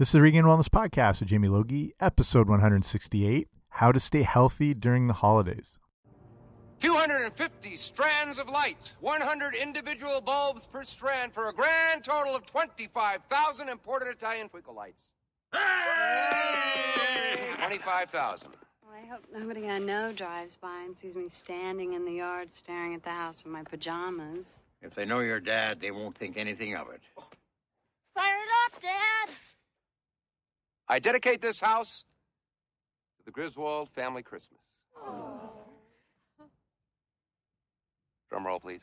This is the Regained Wellness Podcast with Jamie Logie, episode 168 How to Stay Healthy During the Holidays. 250 strands of light, 100 individual bulbs per strand for a grand total of 25,000 imported Italian twinkle lights. Hey! 25,000. Well, I hope nobody I know drives by and sees me standing in the yard staring at the house in my pajamas. If they know your dad, they won't think anything of it. Fire it up, Dad! I dedicate this house to the Griswold family Christmas. Drum roll, please.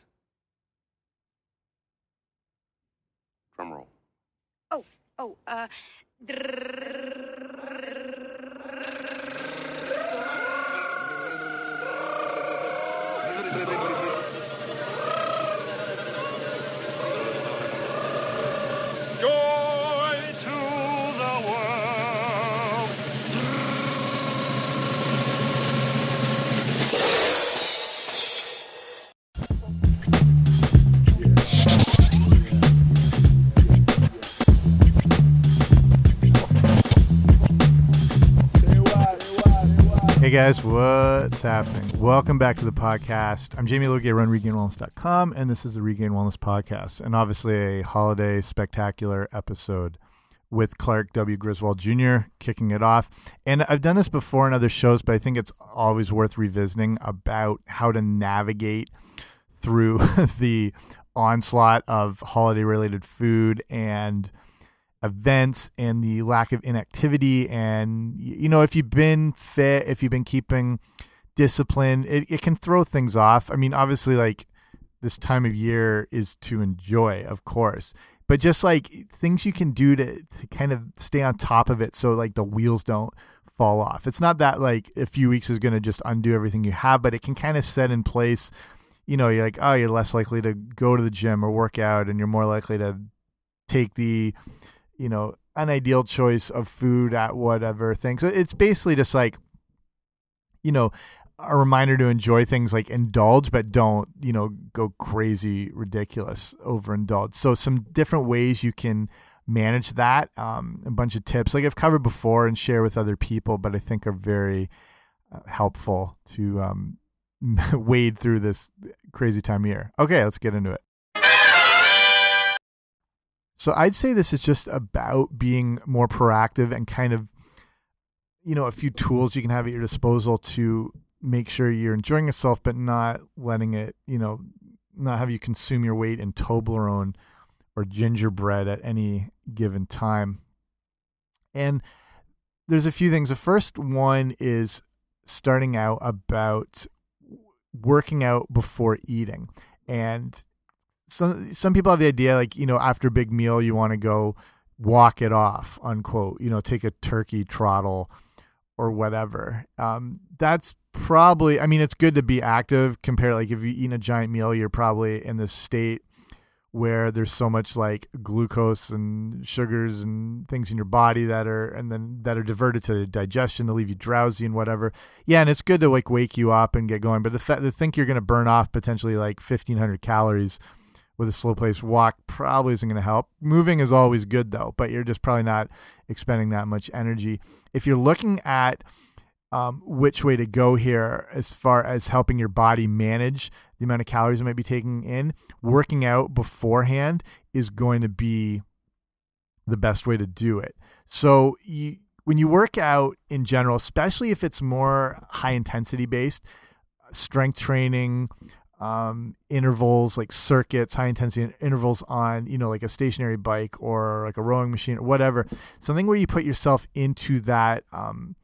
Drum roll. Oh, oh, uh. Joy guys, what's happening? Welcome back to the podcast. I'm Jamie Logie, I run regainedwellness.com, and this is the Regained Wellness Podcast, and obviously a holiday spectacular episode with Clark W. Griswold Jr. kicking it off. And I've done this before in other shows, but I think it's always worth revisiting about how to navigate through the onslaught of holiday related food and events and the lack of inactivity and you know if you've been fit if you've been keeping discipline it, it can throw things off. I mean obviously like this time of year is to enjoy of course but just like things you can do to, to kind of stay on top of it so like the wheels don't fall off. It's not that like a few weeks is going to just undo everything you have but it can kind of set in place you know you're like oh you're less likely to go to the gym or work out and you're more likely to take the you know an ideal choice of food at whatever thing. So it's basically just like you know a reminder to enjoy things like indulge but don't you know go crazy ridiculous overindulge so some different ways you can manage that um, a bunch of tips like i've covered before and share with other people but i think are very uh, helpful to um, wade through this crazy time of year. Okay let's get into it so I'd say this is just about being more proactive and kind of, you know, a few tools you can have at your disposal to make sure you're enjoying yourself, but not letting it, you know, not have you consume your weight in Toblerone or gingerbread at any given time. And there's a few things. The first one is starting out about working out before eating. And some some people have the idea like you know after a big meal you want to go walk it off unquote you know take a turkey trottle or whatever. Um, that's probably i mean it's good to be active compared like if you eat a giant meal you're probably in this state where there's so much like glucose and sugars and things in your body that are and then that are diverted to digestion to leave you drowsy and whatever. Yeah and it's good to like wake you up and get going but the fact to think you're going to burn off potentially like 1500 calories with a slow pace walk probably isn't going to help. Moving is always good though, but you're just probably not expending that much energy. If you're looking at um, which way to go here as far as helping your body manage the amount of calories it might be taking in, working out beforehand is going to be the best way to do it. So you, when you work out in general, especially if it's more high intensity based, strength training, um, intervals like circuits, high intensity intervals on, you know, like a stationary bike or like a rowing machine or whatever, something where you put yourself into that um,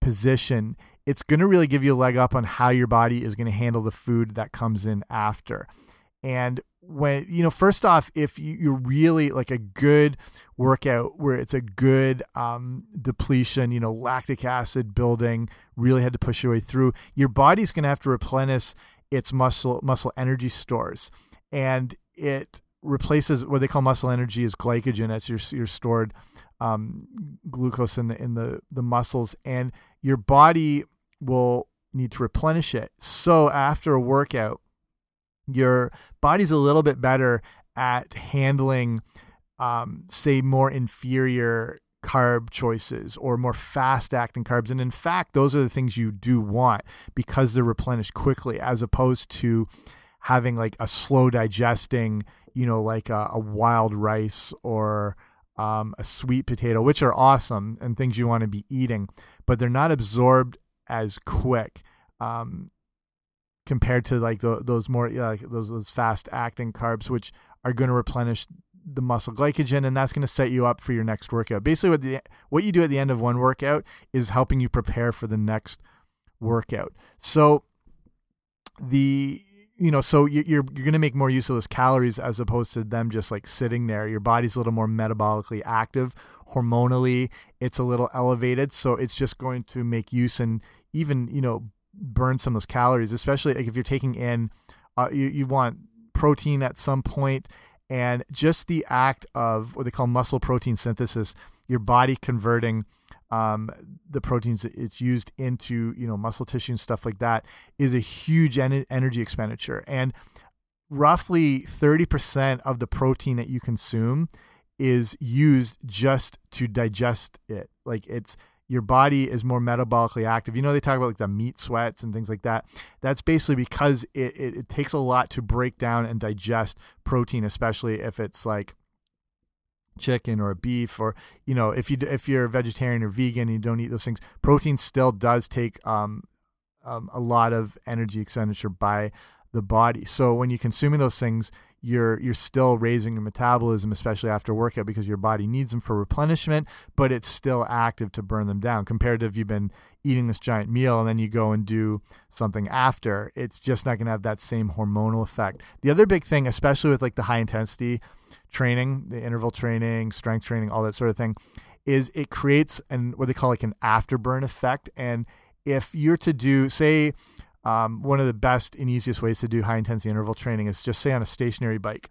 position, it's going to really give you a leg up on how your body is going to handle the food that comes in after. And when, you know, first off, if you, you're really like a good workout where it's a good um, depletion, you know, lactic acid building, really had to push your way through, your body's going to have to replenish its muscle muscle energy stores, and it replaces what they call muscle energy is glycogen. That's your your stored um, glucose in the in the the muscles, and your body will need to replenish it. So after a workout, your body's a little bit better at handling, um, say, more inferior carb choices or more fast acting carbs. And in fact, those are the things you do want because they're replenished quickly as opposed to having like a slow digesting, you know, like a, a wild rice or um, a sweet potato, which are awesome and things you want to be eating, but they're not absorbed as quick. Um, compared to like the, those more like those those fast acting carbs, which are going to replenish the muscle glycogen, and that's going to set you up for your next workout. Basically, what the what you do at the end of one workout is helping you prepare for the next workout. So the you know so you're you're going to make more use of those calories as opposed to them just like sitting there. Your body's a little more metabolically active, hormonally it's a little elevated, so it's just going to make use and even you know burn some of those calories, especially like if you're taking in, uh, you, you want protein at some point, and just the act of what they call muscle protein synthesis, your body converting um, the proteins it's used into you know muscle tissue and stuff like that is a huge en energy expenditure, and roughly 30% of the protein that you consume is used just to digest it. Like it's your body is more metabolically active. You know, they talk about like the meat sweats and things like that. That's basically because it, it, it, takes a lot to break down and digest protein, especially if it's like chicken or beef or you know if you if you're a vegetarian or vegan and you don't eat those things protein still does take um, um, a lot of energy expenditure by the body so when you're consuming those things you're you're still raising your metabolism, especially after workout, because your body needs them for replenishment, but it's still active to burn them down. Compared to if you've been eating this giant meal and then you go and do something after, it's just not going to have that same hormonal effect. The other big thing, especially with like the high intensity training, the interval training, strength training, all that sort of thing, is it creates an what they call like an afterburn effect. And if you're to do, say, um, one of the best and easiest ways to do high intensity interval training is just say on a stationary bike.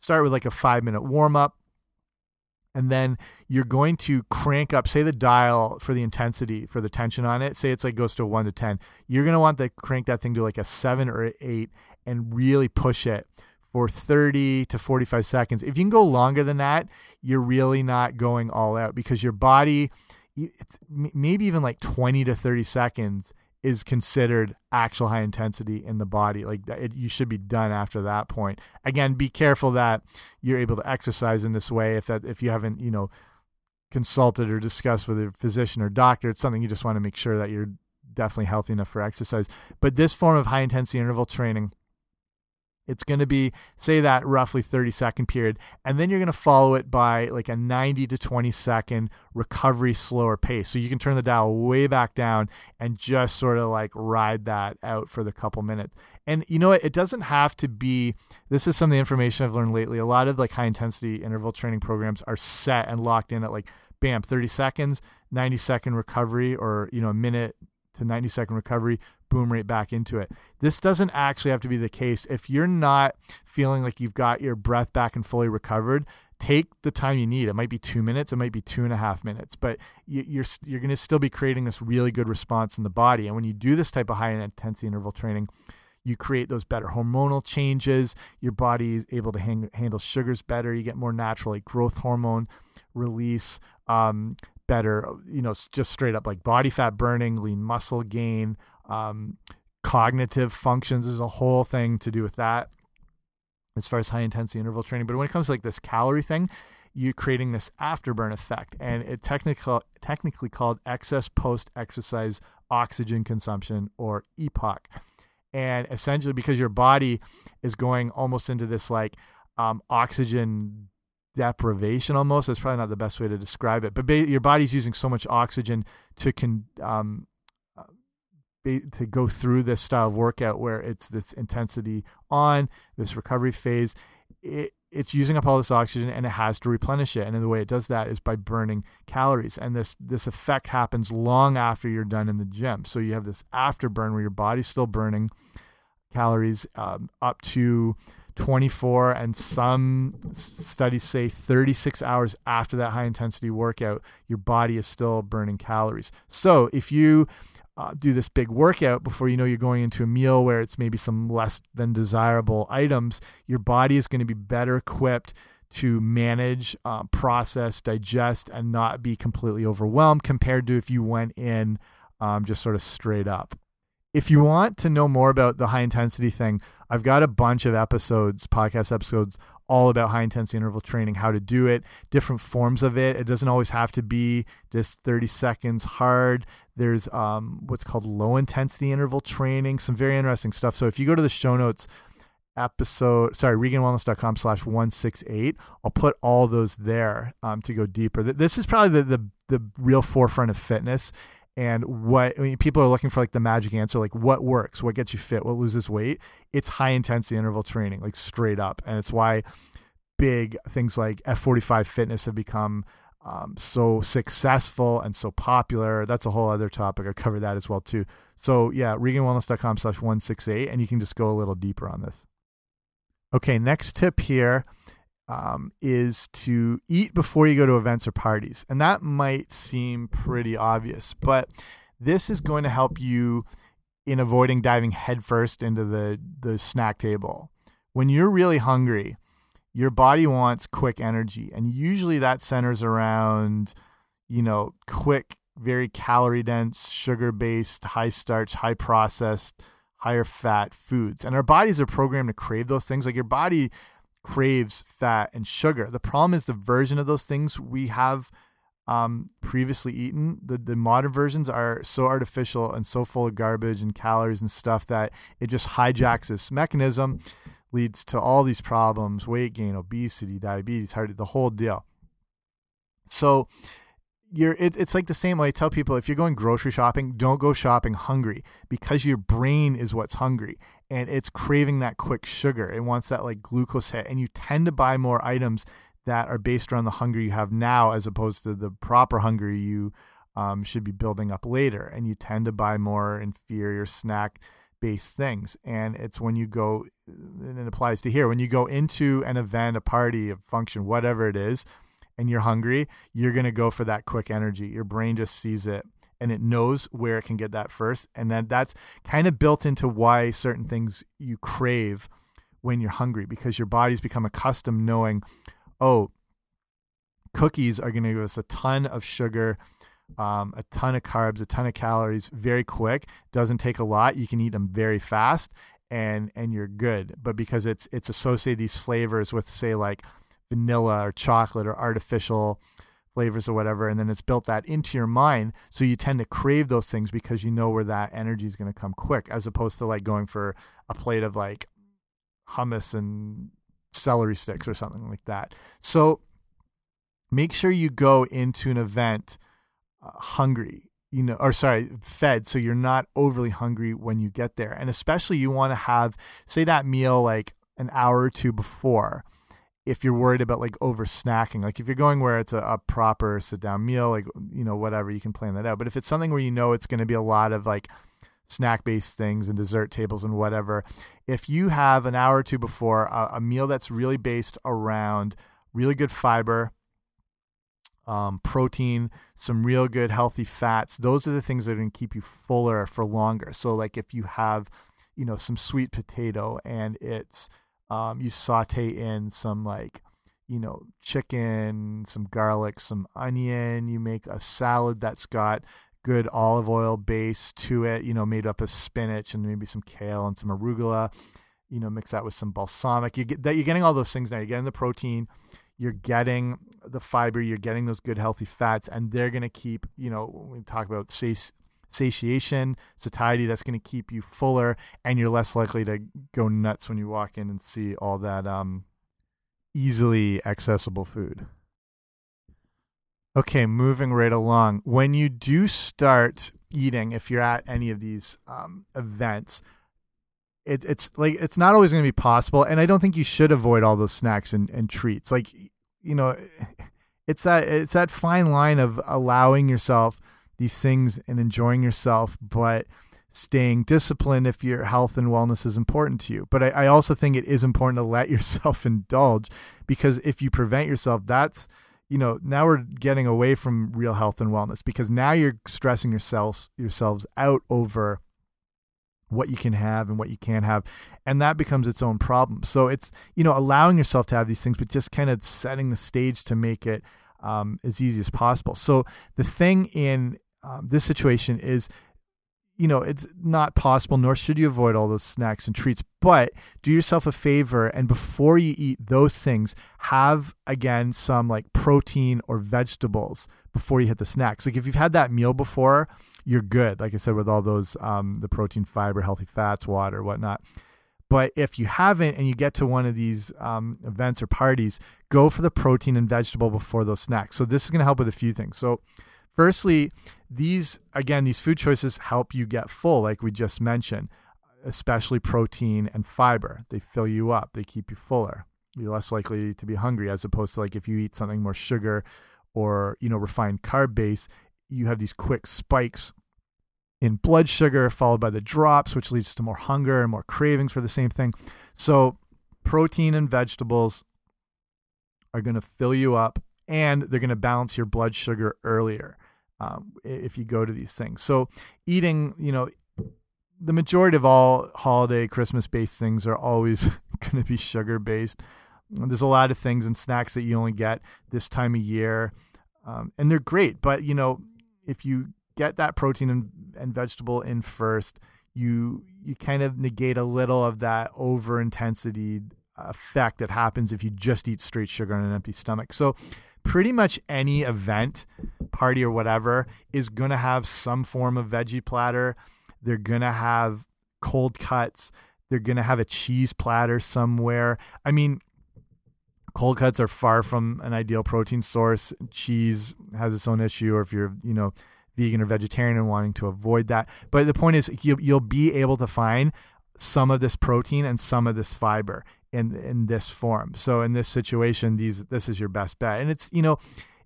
Start with like a five minute warm up, and then you're going to crank up, say the dial for the intensity for the tension on it. Say it's like goes to one to ten. You're gonna want to crank that thing to like a seven or eight and really push it for 30 to 45 seconds. If you can go longer than that, you're really not going all out because your body, maybe even like 20 to 30 seconds is considered actual high intensity in the body. Like it, you should be done after that point. Again, be careful that you're able to exercise in this way. If that if you haven't you know consulted or discussed with a physician or doctor, it's something you just want to make sure that you're definitely healthy enough for exercise. But this form of high intensity interval training it's going to be, say, that roughly 30 second period. And then you're going to follow it by like a 90 to 20 second recovery slower pace. So you can turn the dial way back down and just sort of like ride that out for the couple minutes. And you know what? It doesn't have to be, this is some of the information I've learned lately. A lot of like high intensity interval training programs are set and locked in at like, bam, 30 seconds, 90 second recovery, or, you know, a minute to 90 second recovery, boom right back into it. This doesn't actually have to be the case. If you're not feeling like you've got your breath back and fully recovered, take the time you need. It might be two minutes, it might be two and a half minutes, but you're you're going to still be creating this really good response in the body. And when you do this type of high intensity interval training, you create those better hormonal changes. Your body is able to hang, handle sugars better. You get more natural like growth hormone release. Um, better, you know, just straight up like body fat burning, lean muscle gain, um, cognitive functions. There's a whole thing to do with that as far as high intensity interval training. But when it comes to like this calorie thing, you're creating this afterburn effect, and it technically technically called excess post exercise oxygen consumption or EPOC. And essentially, because your body is going almost into this like um, oxygen deprivation almost that's probably not the best way to describe it but your body's using so much oxygen to can um, to go through this style of workout where it's this intensity on this recovery phase it, it's using up all this oxygen and it has to replenish it. And the way it does that is by burning calories. And this this effect happens long after you're done in the gym. So you have this afterburn where your body's still burning calories um, up to 24 and some studies say 36 hours after that high intensity workout your body is still burning calories. So if you uh, do this big workout before you know you're going into a meal where it's maybe some less than desirable items, your body is going to be better equipped to manage, uh, process, digest, and not be completely overwhelmed compared to if you went in um, just sort of straight up. If you want to know more about the high intensity thing, I've got a bunch of episodes, podcast episodes, all about high intensity interval training, how to do it, different forms of it. It doesn't always have to be just 30 seconds hard. There's um, what's called low intensity interval training, some very interesting stuff. So if you go to the show notes, episode sorry regainedwellness.com slash 168 i'll put all those there um, to go deeper this is probably the, the the real forefront of fitness and what I mean, people are looking for like the magic answer, like what works, what gets you fit, what loses weight. It's high intensity interval training, like straight up, and it's why big things like F45 fitness have become um, so successful and so popular. That's a whole other topic. I cover that as well too. So yeah, regainedwellness.com slash 168, and you can just go a little deeper on this. Okay, next tip here um, is to eat before you go to events or parties. And that might seem pretty obvious, but this is going to help you in avoiding diving headfirst into the, the snack table. When you're really hungry, your body wants quick energy. And usually that centers around, you know, quick, very calorie dense, sugar based, high starch, high processed, higher fat foods. And our bodies are programmed to crave those things. Like your body craves fat and sugar. The problem is the version of those things we have um, previously eaten. The the modern versions are so artificial and so full of garbage and calories and stuff that it just hijacks this mechanism, leads to all these problems: weight gain, obesity, diabetes, heart, the whole deal. So you're it, it's like the same way I tell people if you're going grocery shopping, don't go shopping hungry because your brain is what's hungry and it's craving that quick sugar. It wants that like glucose hit, and you tend to buy more items that are based around the hunger you have now as opposed to the proper hunger you um, should be building up later. And you tend to buy more inferior snack based things. And it's when you go, and it applies to here, when you go into an event, a party, a function, whatever it is, and you're hungry, you're going to go for that quick energy. Your brain just sees it and it knows where it can get that first. And then that's kind of built into why certain things you crave when you're hungry because your body's become accustomed knowing, oh, cookies are going to give us a ton of sugar, um, a ton of carbs, a ton of calories very quick. Doesn't take a lot. You can eat them very fast and and you're good. But because it's it's associated these flavors with say like vanilla or chocolate or artificial flavors or whatever, and then it's built that into your mind. So you tend to crave those things because you know where that energy is going to come quick, as opposed to like going for a plate of like hummus and celery sticks or something like that. So make sure you go into an event uh, hungry you know or sorry fed so you're not overly hungry when you get there and especially you want to have say that meal like an hour or two before if you're worried about like over snacking like if you're going where it's a, a proper sit down meal like you know whatever you can plan that out. But if it's something where you know it's going to be a lot of like snack based things and dessert tables and whatever if you have an hour or two before a, a meal that's really based around really good fiber um, protein some real good healthy fats those are the things that are going to keep you fuller for longer. So like if you have you know some sweet potato and it's um, you saute in some like you know chicken, some garlic, some onion. You make a salad that's got good olive oil base to it. You know, made up of spinach and maybe some kale and some arugula. You know, mix that with some balsamic. You get that you're getting all those things now. You're getting the protein, you're getting the fiber, you're getting those good healthy fats, and they're gonna keep. You know, when we talk about say satiation, satiety that's going to keep you fuller, and you're less likely to go nuts when you walk in and see all that um, easily accessible food. Okay, moving right along. When you do start eating, if you're at any of these um, events, it, it's like it's not always going to be possible, and I don't think you should avoid all those snacks and, and treats. Like you know, it's that it's that fine line of allowing yourself these things and enjoying yourself, but staying disciplined if your health and wellness is important to you. But I, I, also think it is important to let yourself indulge because if you prevent yourself, that's you know now we're getting away from real health and wellness because now you're stressing yourselves yourselves out over what you can have and what you can't have and that becomes its own problem so it's you know allowing yourself to have these things but just kind of setting the stage to make it um, as easy as possible so the thing in um, this situation is you know it's not possible nor should you avoid all those snacks and treats but do yourself a favor and before you eat those things have again some like protein or vegetables before you hit the snacks. Like if you've had that meal before you're good like i said with all those um, the protein fiber healthy fats water whatnot. But if you haven't and you get to one of these um, events or parties go for the protein and vegetable before those snacks. So this is going to help with a few things. So Firstly, these again, these food choices help you get full, like we just mentioned, especially protein and fiber. They fill you up, they keep you fuller. You're less likely to be hungry as opposed to like if you eat something more sugar or you know refined carb base, you have these quick spikes in blood sugar followed by the drops, which leads to more hunger and more cravings for the same thing. So, protein and vegetables are going to fill you up and they're going to balance your blood sugar earlier um, if you go to these things. So eating, you know, the majority of all holiday Christmas based things are always going to be sugar based. There's a lot of things and snacks that you only get this time of year, um, and they're great. But you know, if you get that protein and, and vegetable in first, you you kind of negate a little of that over intensity effect that happens if you just eat straight sugar on an empty stomach. So pretty much any event, party or whatever, is going to have some form of veggie platter. They're going to have cold cuts. They're going to have a cheese platter somewhere. I mean, cold cuts are far from an ideal protein source. Cheese has its own issue, or if you're, you know, vegan or vegetarian and wanting to avoid that. But the point is, you'll, you'll be able to find some of this protein and some of this fiber in in this form. So in this situation, these this is your best bet. And it's you know,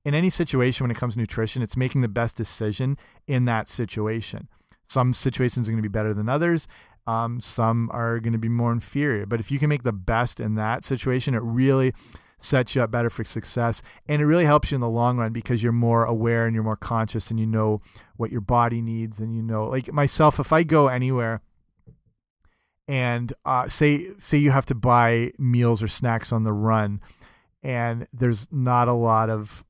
in any situation when it comes to nutrition, it's making the best decision in that situation. Some situations are going to be better than others. Um, some are going to be more inferior. But if you can make the best in that situation, it really sets you up better for success. And it really helps you in the long run because you're more aware and you're more conscious and you know what your body needs. And you know, like myself, if I go anywhere and uh, say say you have to buy meals or snacks on the run, and there's not a lot of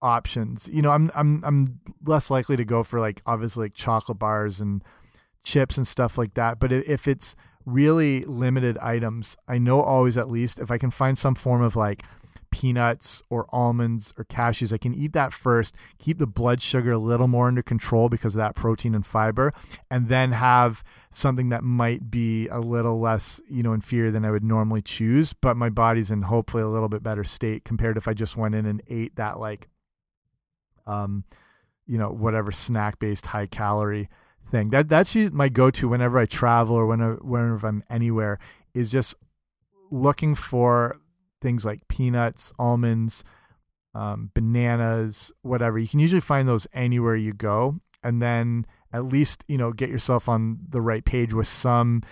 options. You know, I'm I'm I'm less likely to go for like obviously like chocolate bars and chips and stuff like that. But if it's really limited items, I know always at least if I can find some form of like peanuts or almonds or cashews. I can eat that first, keep the blood sugar a little more under control because of that protein and fiber, and then have something that might be a little less, you know, inferior than I would normally choose, but my body's in hopefully a little bit better state compared to if I just went in and ate that like um you know, whatever snack based high calorie thing. That that's my go to whenever I travel or whenever whenever I'm anywhere is just looking for things like peanuts, almonds, um, bananas, whatever. You can usually find those anywhere you go, and then at least you know get yourself on the right page with some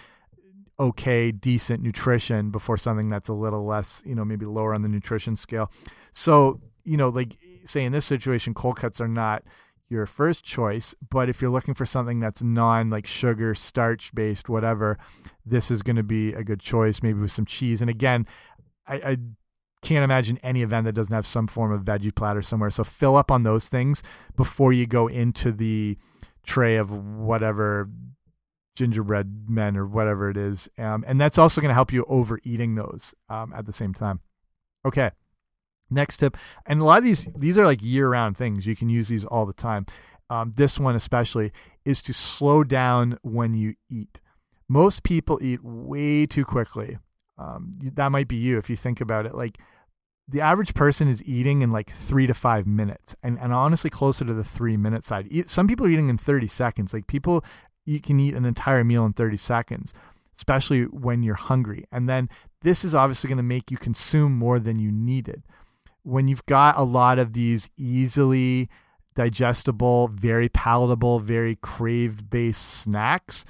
okay, decent nutrition before something that's a little less, you know, maybe lower on the nutrition scale. So you know, like say in this situation, cold cuts are not your first choice, but if you're looking for something that's non like sugar, starch based, whatever, this is going to be a good choice, maybe with some cheese. And again, I, I can't imagine any event that doesn't have some form of veggie platter somewhere. So fill up on those things before you go into the tray of whatever gingerbread men or whatever it is. Um, and that's also going to help you overeating those um, at the same time. Okay. Next tip, and a lot of these these are like year round things. You can use these all the time. Um, this one especially is to slow down when you eat. Most people eat way too quickly um, that might be you if you think about it. Like the average person is eating in like three to five minutes, and and honestly closer to the three minute side. Some people are eating in thirty seconds. Like people, you can eat an entire meal in thirty seconds, especially when you're hungry. And then this is obviously going to make you consume more than you needed. When you've got a lot of these easily digestible, very palatable, very craved based snacks.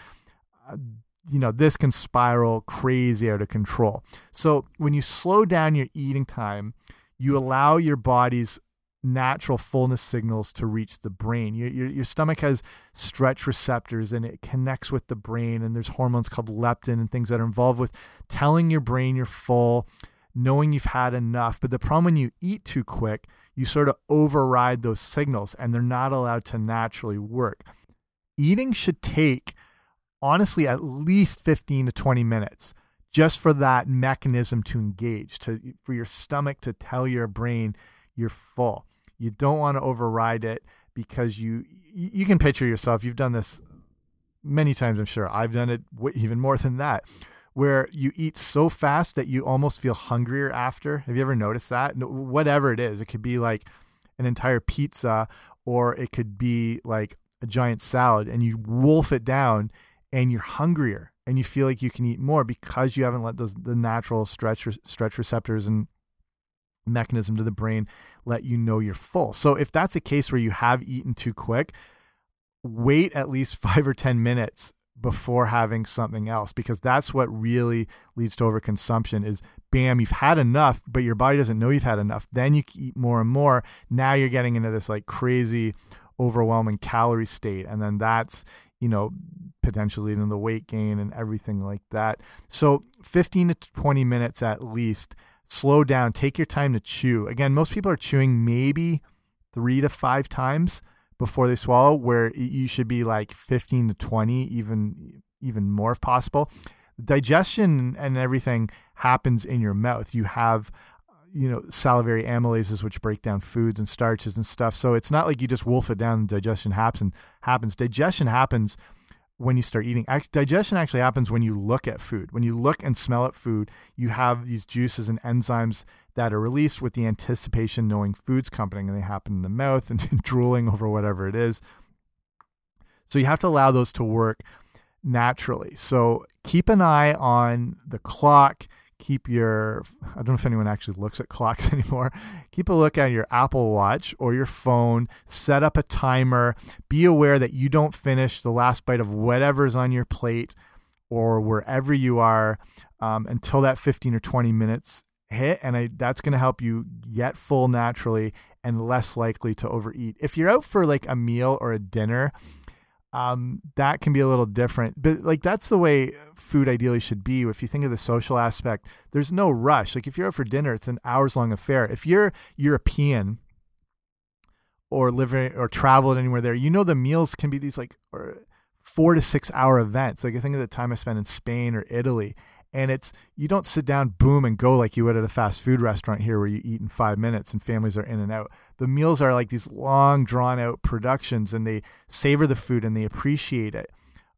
You know, this can spiral crazy out of control. So when you slow down your eating time, you allow your body's natural fullness signals to reach the brain. Your, your, your stomach has stretch receptors and it connects with the brain, and there's hormones called leptin and things that are involved with telling your brain you're full, knowing you've had enough. But the problem when you eat too quick, you sort of override those signals and they're not allowed to naturally work. Eating should take, honestly, at least 15 to 20 minutes just for that mechanism to engage, to for your stomach to tell your brain you're full. You don't want to override it because you you can picture yourself. You've done this many times, I'm sure. I've done it even more than that, where you eat so fast that you almost feel hungrier after. Have you ever noticed that? Whatever it is, it could be like an entire pizza, or it could be like a giant salad, and you wolf it down, and you're hungrier, and you feel like you can eat more because you haven't let those the natural stretch stretch receptors and mechanism to the brain let you know you're full. So if that's a case where you have eaten too quick, wait at least 5 or 10 minutes before having something else because that's what really leads to overconsumption is bam you've had enough but your body doesn't know you've had enough. Then you eat more and more. Now you're getting into this like crazy overwhelming calorie state. And then that's you know potentially leading the weight gain and everything like that so 15 to 20 minutes at least slow down, take your time to chew. Again, most people are chewing maybe three to five times before they swallow, where you should be like 15 to 20, even even more if possible. Digestion and everything happens in your mouth. You have you know salivary amylases which break down foods and starches and stuff so it's not like you just wolf it down and digestion happens happens digestion happens when you start eating. Digestion actually happens when you look at food. When you look and smell at food, you have these juices and enzymes that are released with the anticipation knowing food's coming and they happen in the mouth and drooling over whatever it is. So you have to allow those to work naturally. So keep an eye on the clock keep your I don't know if anyone actually looks at clocks anymore. Keep a look at your Apple Watch or your phone, set up a timer, be aware that you don't finish the last bite of whatever's on your plate or wherever you are um, until that 15 or 20 minutes hit and I, that's going to help you get full naturally and less likely to overeat. If you're out for like a meal or a dinner, um, that can be a little different. But like that's the way food ideally should be. If you think of the social aspect, there's no rush. Like if you're out for dinner, it's an hours long affair. If you're European or living or traveled anywhere there, you know the meals can be these like four to six hour events. Like I think of the time I spent in Spain or Italy, and it's you don't sit down boom and go like you would at a fast food restaurant here where you eat in five minutes and families are in and out. The meals are like these long drawn out productions and they savor the food and they appreciate it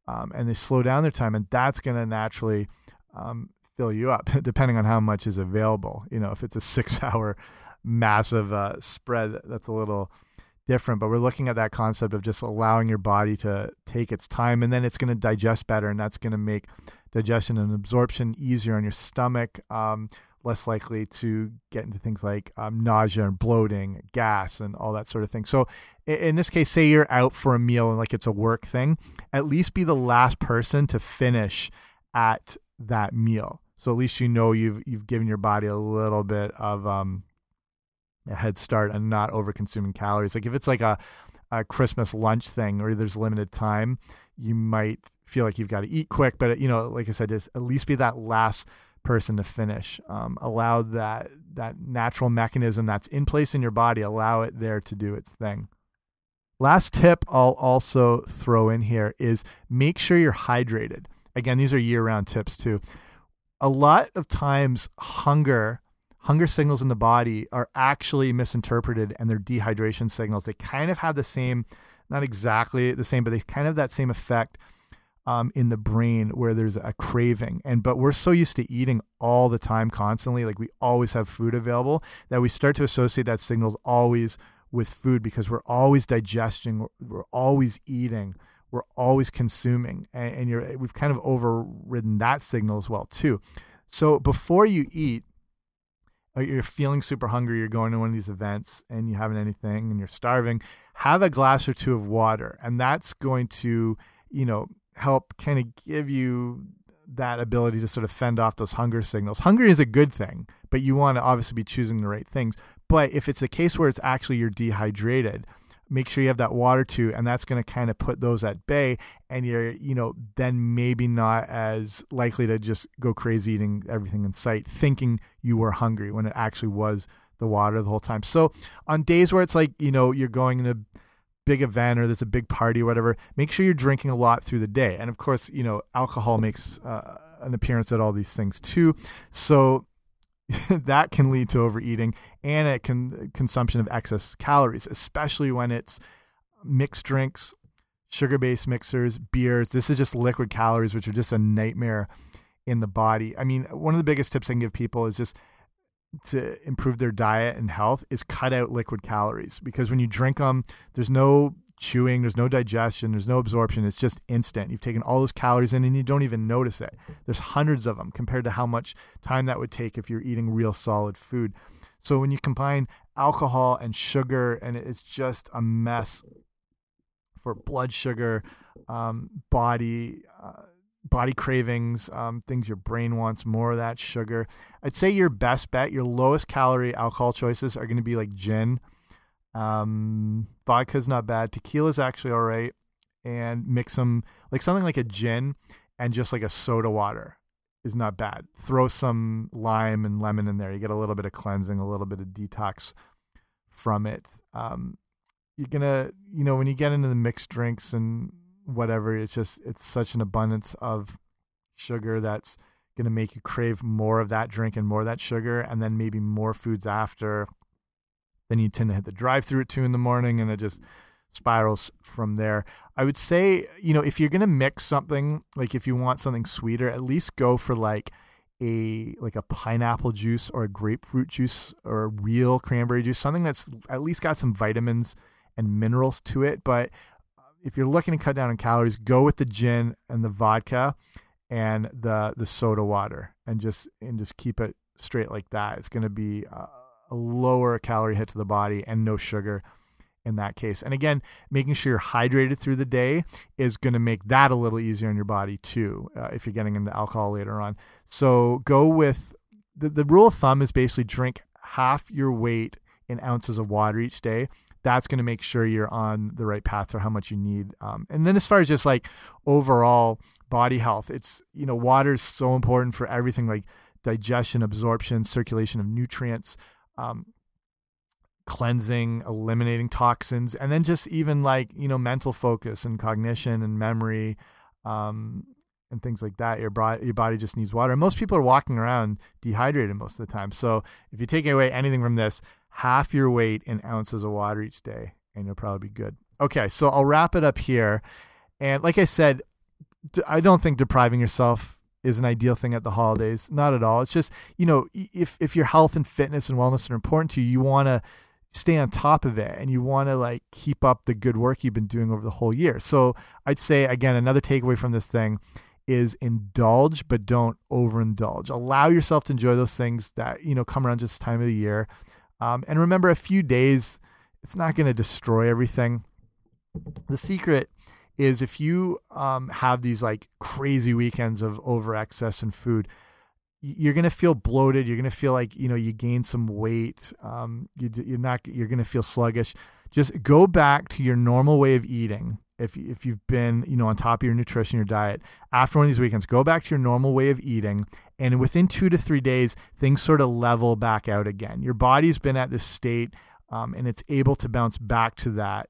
um, and they slow down their time and that's going to naturally um, fill you up depending on how much is available. You know if it's a six hour massive uh, spread that's a little different but we're looking at that concept of just allowing your body to take its time and then it's going to digest better and that's going to make digestion and absorption easier on your stomach, um, less likely to get into things like um, nausea and bloating, gas, and all that sort of thing. So, in this case, say you're out for a meal and like it's a work thing, at least be the last person to finish at that meal. So at least you know you've you've given your body a little bit of um, a head start and not over consuming calories. Like if it's like a a Christmas lunch thing or there's limited time, you might feel like you've got to eat quick. But you know, like I said, just at least be that last person to finish. Um, allow that that natural mechanism that's in place in your body. Allow it there to do its thing. Last tip I'll also throw in here is make sure you're hydrated. Again, these are year-round tips too. A lot of times, hunger hunger signals in the body are actually misinterpreted and they're dehydration signals. They kind of have the same, not exactly the same, but they kind of have that same effect um, in the brain where there's a craving. And but we're so used to eating all the time, constantly, like we always have food available, that we start to associate that signals always with food because we're always digesting, we're, always eating, we're always consuming, and, and you're we've kind of overridden that signal as well too. So before you eat, you're feeling super hungry, you're going to one of these events and you haven't anything and you're starving, have a glass or two of water. And that's going to, you know, help kind of give you that ability to sort of fend off those hunger signals. Hunger is a good thing, but you want to obviously be choosing the right things. But if it's a case where it's actually you're dehydrated, make sure you have that water too and that's going to kind of put those at bay and you're you know then maybe not as likely to just go crazy eating everything in sight thinking you were hungry when it actually was the water the whole time so on days where it's like you know you're going in a big event or there's a big party or whatever make sure you're drinking a lot through the day and of course you know alcohol makes uh, an appearance at all these things too so that can lead to overeating and it can consumption of excess calories, especially when it's mixed drinks, sugar based mixers, beers. This is just liquid calories, which are just a nightmare in the body. I mean, one of the biggest tips I can give people is just to improve their diet and health is cut out liquid calories because when you drink them, there's no chewing, there's no digestion, there's no absorption. It's just instant. You've taken all those calories in and you don't even notice it. There's hundreds of them compared to how much time that would take if you're eating real solid food. So when you combine alcohol and sugar, and it's just a mess for blood sugar, um, body. Uh, body cravings, um, things your brain wants more of that sugar. I'd say your best bet, your lowest calorie alcohol choices are going to be like gin, um, vodka's not bad. Tequila's actually all right. And mix them like something like a gin and just like a soda water is not bad. Throw some lime and lemon in there. You get a little bit of cleansing, a little bit of detox from it. Um, you're gonna, you know, when you get into the mixed drinks and whatever, it's just it's such an abundance of sugar that's gonna make you crave more of that drink and more of that sugar, and then maybe more foods after then you tend to hit the drive through at two in the morning and it just spirals from there. I would say, you know, if you're going to mix something, like if you want something sweeter, at least go for like a like a pineapple juice or a grapefruit juice or a real cranberry juice, something that's at least got some vitamins and minerals to it. But if you're looking to cut down on calories, go with the gin and the vodka and the the soda water and just and just keep it straight like that. It's going to be uh, a lower calorie hit to the body and no sugar in that case. And again, making sure you're hydrated through the day is going to make that a little easier on your body too, uh, if you're getting into alcohol later on. So go with the, the rule of thumb is basically drink half your weight in ounces of water each day. That's going to make sure you're on the right path for how much you need. Um, and then as far as just like overall body health, it's, you know, water is so important for everything like digestion, absorption, circulation of nutrients um, cleansing, eliminating toxins, and then just even like you know mental focus and cognition and memory, um, and things like that. Your body, your body just needs water. And most people are walking around dehydrated most of the time. So if you take away anything from this, half your weight in ounces of water each day, and you'll probably be good. Okay, so I'll wrap it up here. And like I said, I don't think depriving yourself is an ideal thing at the holidays. Not at all. It's just, you know, if if your health and fitness and wellness are important to you, you want to stay on top of it and you want to like keep up the good work you've been doing over the whole year. So, I'd say again another takeaway from this thing is indulge but don't overindulge. Allow yourself to enjoy those things that, you know, come around just time of the year. Um, and remember a few days it's not going to destroy everything. The secret is if you um, have these like crazy weekends of over excess in food, you're gonna feel bloated. You're gonna feel like you know you gain some weight. Um, you, you're not. You're gonna feel sluggish. Just go back to your normal way of eating. If if you've been you know on top of your nutrition, your diet after one of these weekends, go back to your normal way of eating, and within two to three days, things sort of level back out again. Your body's been at this state, um, and it's able to bounce back to that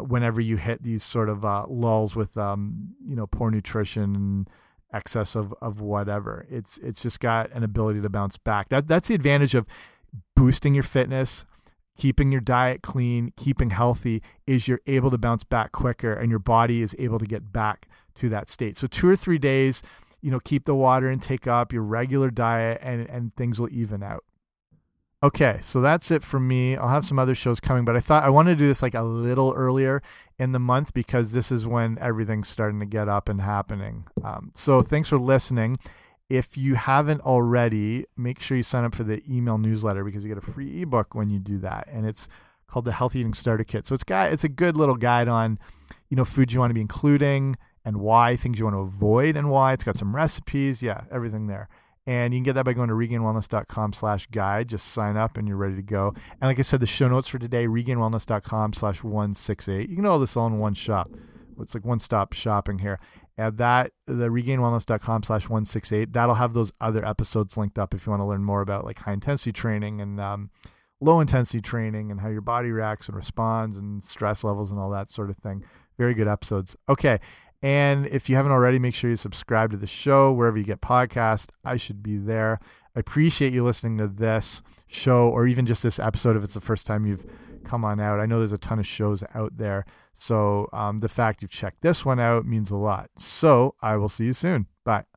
whenever you hit these sort of uh, lulls with um, you know poor nutrition and excess of of whatever. It's it's just got an ability to bounce back. That that's the advantage of boosting your fitness, keeping your diet clean, keeping healthy is you're able to bounce back quicker and your body is able to get back to that state. So 2 or 3 days, you know, keep the water intake up, your regular diet and and things will even out. Okay, so that's it for me. I'll have some other shows coming, but I thought I wanted to do this like a little earlier in the month because this is when everything's starting to get up and happening. Um, so thanks for listening. If you haven't already, make sure you sign up for the email newsletter because you get a free ebook when you do that, and it's called the Healthy Eating Starter Kit. So it's got it's a good little guide on you know foods you want to be including and why things you want to avoid and why. It's got some recipes, yeah, everything there And you can get that by going to regainedwellness.com slash guide. Just sign up and you're ready to go. And like I said, the show notes for today, regainedwellness.com slash 168. You can all this all in one shop. It's like one stop shopping here. And that, the regainedwellness.com slash 168, that'll have those other episodes linked up if you want to learn more about like high intensity training and um, low intensity training and how your body reacts and responds and stress levels and all that sort of thing. Very good episodes. Okay. And if you haven't already, make sure you subscribe to the show wherever you get podcasts. I should be there. I appreciate you listening to this show or even just this episode if it's the first time you've come on out. I know there's a ton of shows out there. So um, the fact you've checked this one out means a lot. So I will see you soon. Bye.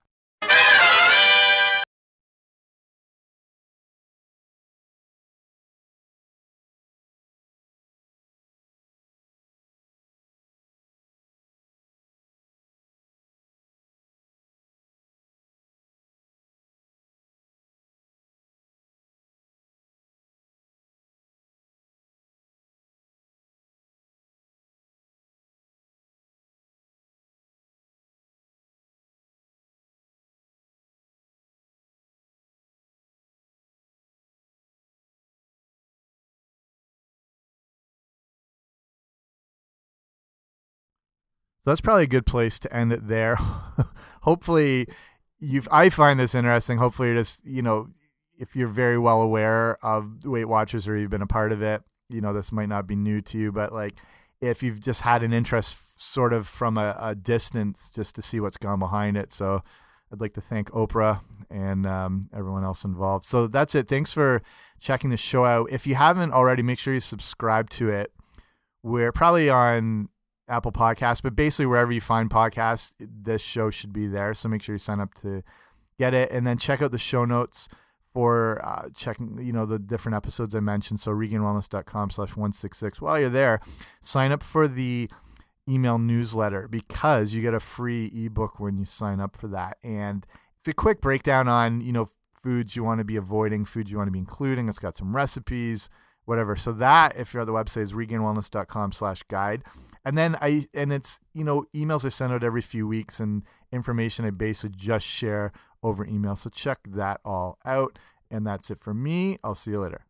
So that's probably a good place to end it there. Hopefully, you've. I find this interesting. Hopefully, you're just you know, if you're very well aware of Weight Watchers or you've been a part of it, you know, this might not be new to you, but like if you've just had an interest sort of from a, a distance just to see what's gone behind it. So I'd like to thank Oprah and um, everyone else involved. So that's it. Thanks for checking the show out. If you haven't already, make sure you subscribe to it. We're probably on Apple Podcasts, but basically wherever you find podcasts, this show should be there. So make sure you sign up to get it, and then check out the show notes for uh, checking, you know, the different episodes I mentioned. So regainedwellness.com slash 166. While you're there, sign up for the email newsletter because you get a free ebook when you sign up for that. And it's a quick breakdown on, you know, foods you want to be avoiding, foods you want to be including. It's got some recipes, whatever. So that, if you're at the website, is regainedwellness.com slash guide. And then I, and it's, you know, emails I send out every few weeks and information I basically just share over email. So check that all out. And that's it for me. I'll see you later.